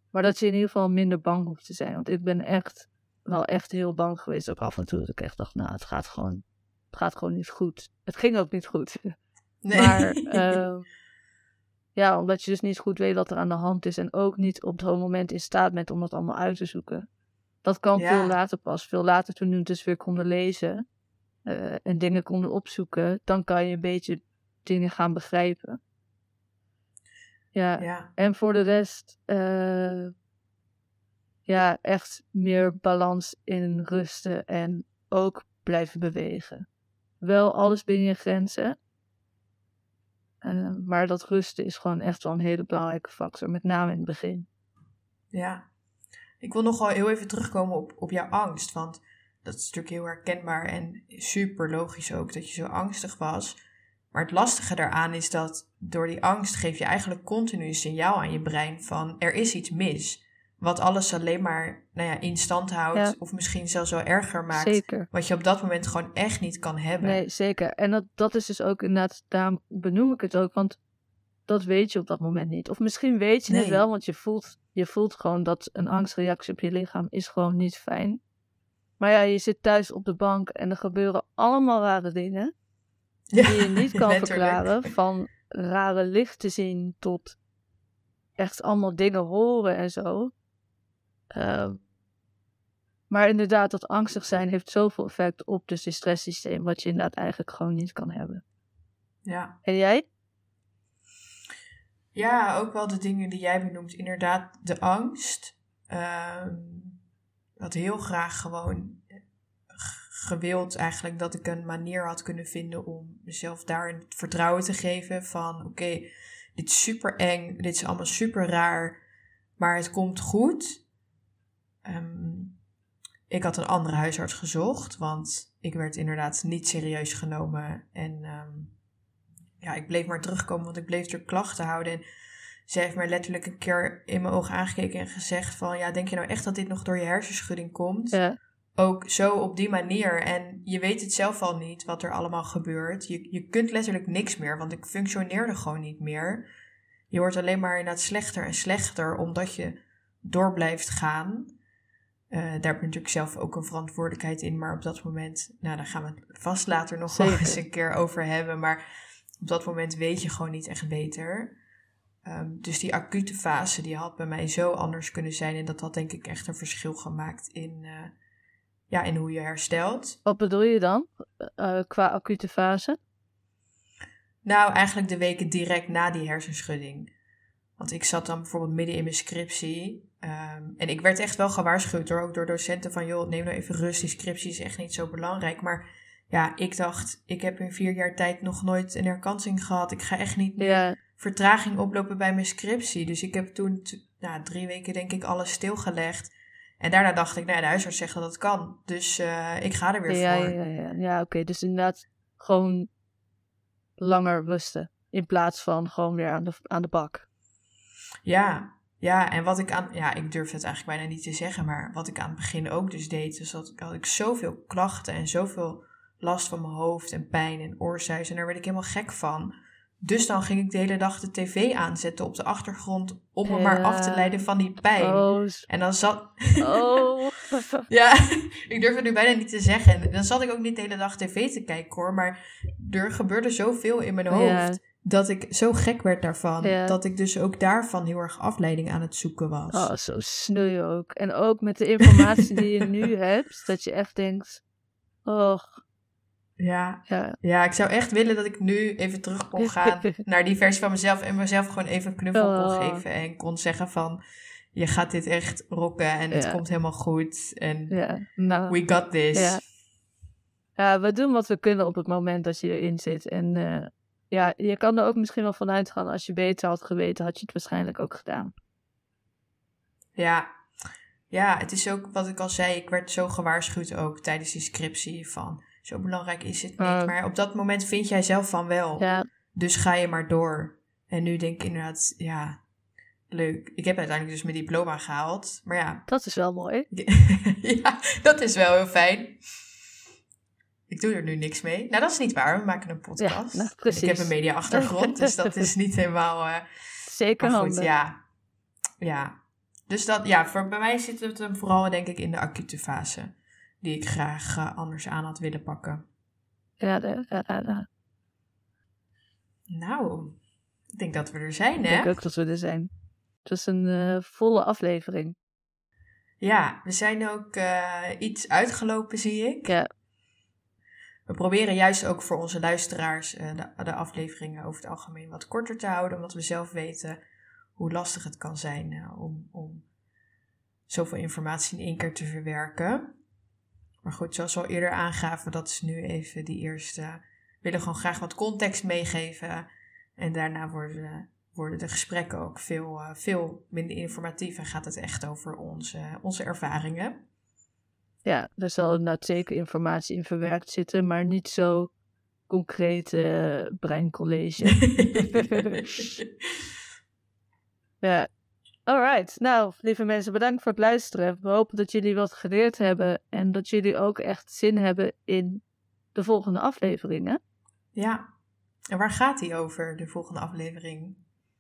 Maar dat je in ieder geval minder bang hoeft te zijn. Want ik ben echt wel echt heel bang geweest. Ook af en toe dat ik echt dacht, nou, het gaat gewoon, het gaat gewoon niet goed. Het ging ook niet goed. Nee. Maar uh, ja, omdat je dus niet goed weet wat er aan de hand is. En ook niet op het moment in staat bent om dat allemaal uit te zoeken. Dat kan veel later pas. Veel later toen we het dus weer konden lezen. Uh, en dingen konden opzoeken. Dan kan je een beetje dingen gaan begrijpen. Ja, ja. en voor de rest, uh, ja, echt meer balans in rusten en ook blijven bewegen. Wel alles binnen je grenzen, uh, maar dat rusten is gewoon echt wel een hele belangrijke factor, met name in het begin. Ja, ik wil nog wel heel even terugkomen op, op jouw angst, want dat is natuurlijk heel herkenbaar en super logisch ook dat je zo angstig was. Maar het lastige daaraan is dat door die angst geef je eigenlijk continu een signaal aan je brein van er is iets mis. Wat alles alleen maar nou ja, in stand houdt of misschien zelfs wel erger maakt. Zeker. Wat je op dat moment gewoon echt niet kan hebben. Nee, zeker. En dat, dat is dus ook inderdaad, daarom benoem ik het ook, want dat weet je op dat moment niet. Of misschien weet je het wel, want je voelt, je voelt gewoon dat een angstreactie op je lichaam is gewoon niet fijn. Maar ja, je zit thuis op de bank en er gebeuren allemaal rare dingen die je niet kan verklaren. Van rare licht te zien tot echt allemaal dingen horen en zo. Uh, maar inderdaad, dat angstig zijn heeft zoveel effect op dus het stresssysteem, wat je inderdaad eigenlijk gewoon niet kan hebben. Ja. En jij? Ja, ook wel de dingen die jij benoemt. Inderdaad, de angst. Uh, wat heel graag gewoon gewild eigenlijk dat ik een manier had kunnen vinden om mezelf daarin het vertrouwen te geven van oké, dit is super eng, dit is allemaal super raar, maar het komt goed. Ehm, ik had een andere huisarts gezocht, want ik werd inderdaad niet serieus genomen en ehm, ja, ik bleef maar terugkomen, want ik bleef er klachten houden en ze heeft mij letterlijk een keer in mijn ogen aangekeken en gezegd van ja, denk je nou echt dat dit nog door je hersenschudding komt? Ja ook zo op die manier. En je weet het zelf al niet wat er allemaal gebeurt. Je, je kunt letterlijk niks meer, want ik functioneerde gewoon niet meer. Je wordt alleen maar inderdaad slechter en slechter omdat je door blijft gaan. Uh, daar heb je natuurlijk zelf ook een verantwoordelijkheid in, maar op dat moment, nou daar gaan we het vast later nog wel eens een keer over hebben. Maar op dat moment weet je gewoon niet echt beter. Um, dus die acute fase die had bij mij zo anders kunnen zijn. En dat had denk ik echt een verschil gemaakt in, uh, ja, en hoe je herstelt. Wat bedoel je dan uh, qua acute fase? Nou, eigenlijk de weken direct na die hersenschudding. Want ik zat dan bijvoorbeeld midden in mijn scriptie. Um, en ik werd echt wel gewaarschuwd door, ook door docenten van... joh, neem nou even rust, die scriptie is echt niet zo belangrijk. Maar ja, ik dacht, ik heb in vier jaar tijd nog nooit een herkansing gehad. Ik ga echt niet ja. vertraging oplopen bij mijn scriptie. Dus ik heb toen nou, drie weken denk ik alles stilgelegd. En daarna dacht ik, nou, de huisarts zegt dat het kan. Dus uh, ik ga er weer ja, voor. Ja, ja, ja. ja oké. Dus inderdaad gewoon langer rusten. In plaats van gewoon weer aan de, aan de bak. Ja, ja, en wat ik aan, ja, ik durf het eigenlijk bijna niet te zeggen, maar wat ik aan het begin ook dus deed, dus dat had ik zoveel klachten en zoveel last van mijn hoofd en pijn en oorzuis en daar werd ik helemaal gek van. Dus dan ging ik de hele dag de tv aanzetten op de achtergrond om me maar af te leiden van die pijn. Oh. En dan zat. Oh. ja, ik durf het nu bijna niet te zeggen. En dan zat ik ook niet de hele dag tv te kijken hoor. Maar er gebeurde zoveel in mijn hoofd. Dat ik zo gek werd daarvan. Dat ik dus ook daarvan heel erg afleiding aan het zoeken was. Oh, zo je ook. En ook met de informatie die je nu hebt. Dat je echt denkt. Och, ja. ja. Ja. ik zou echt willen dat ik nu even terug kon gaan naar die versie van mezelf en mezelf gewoon even een knuffel kon oh. geven en kon zeggen van je gaat dit echt rocken en het komt helemaal goed en nou, we got this. Ja. ja. we doen wat we kunnen op het moment dat je erin zit en uh, ja, je kan er ook misschien wel vanuit gaan als je beter had geweten, had je het waarschijnlijk ook gedaan. Ja, ja, het is ook wat ik al zei, ik werd zo gewaarschuwd ook tijdens die scriptie van zo belangrijk is het niet. maar op dat moment vind jij zelf van wel. Ja. Dus ga je maar door. En nu denk ik inderdaad, ja, leuk. Ik heb uiteindelijk dus mijn diploma gehaald. Maar ja. Dat is wel mooi. ja, dat is wel heel fijn. Ik doe er nu niks mee. Nou, dat is niet waar. We maken een podcast. Ja, nou, precies. Ik heb een media-achtergrond, dus dat is niet helemaal... Uh, Zeker maar goed, ja. Ja. Dus dat, ja, voor, bij mij zit het hem vooral denk ik in de acute fase die ik graag uh, anders aan had willen pakken. Ja, ja, ja, Nou, ik denk dat we er zijn, hè? Ik denk ook dat we er zijn. Het was een uh, volle aflevering. Ja, we zijn ook uh, iets uitgelopen, zie ik. Ja. We proberen juist ook voor onze luisteraars de, de, afleveringen over het algemeen wat korter te houden, omdat we zelf weten hoe lastig het kan zijn om, om zoveel informatie in één keer te verwerken. Maar goed, zoals we al eerder aangaven, dat is nu even die eerste. We willen gewoon graag wat context meegeven. En daarna worden, worden de gesprekken ook veel, uh, veel minder informatief en gaat het echt over onze, onze ervaringen. Ja, er zal inderdaad zeker informatie in verwerkt zitten, maar niet zo concreet uh, breincollege. ja, Alright, nou lieve mensen, bedankt voor het luisteren. We hopen dat jullie wat geleerd hebben en dat jullie ook echt zin hebben in de volgende afleveringen. Ja, en waar gaat die over, de volgende aflevering?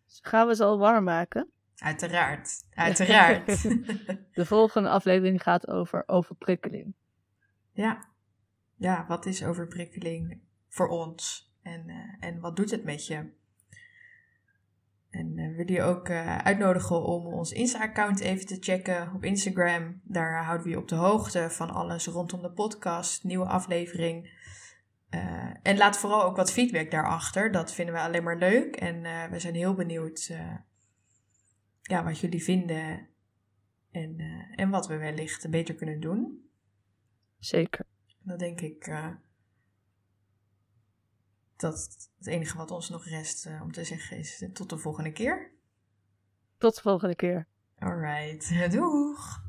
Gaan we ze al warm maken? Uiteraard, uiteraard. de volgende aflevering gaat over overprikkeling. Ja, ja wat is overprikkeling voor ons en, uh, en wat doet het met je? En uh, we willen je ook uh, uitnodigen om ons Insta-account even te checken op Instagram. Daar houden we je op de hoogte van alles rondom de podcast, nieuwe aflevering. Uh, en laat vooral ook wat feedback daarachter. Dat vinden we alleen maar leuk. En we zijn heel benieuwd ja, wat jullie vinden en, en wat we wellicht beter kunnen doen. Zeker. Dat denk ik dat het enige wat ons nog rest uh, om te zeggen is uh, tot de volgende keer. Tot de volgende keer. Alright, doeg!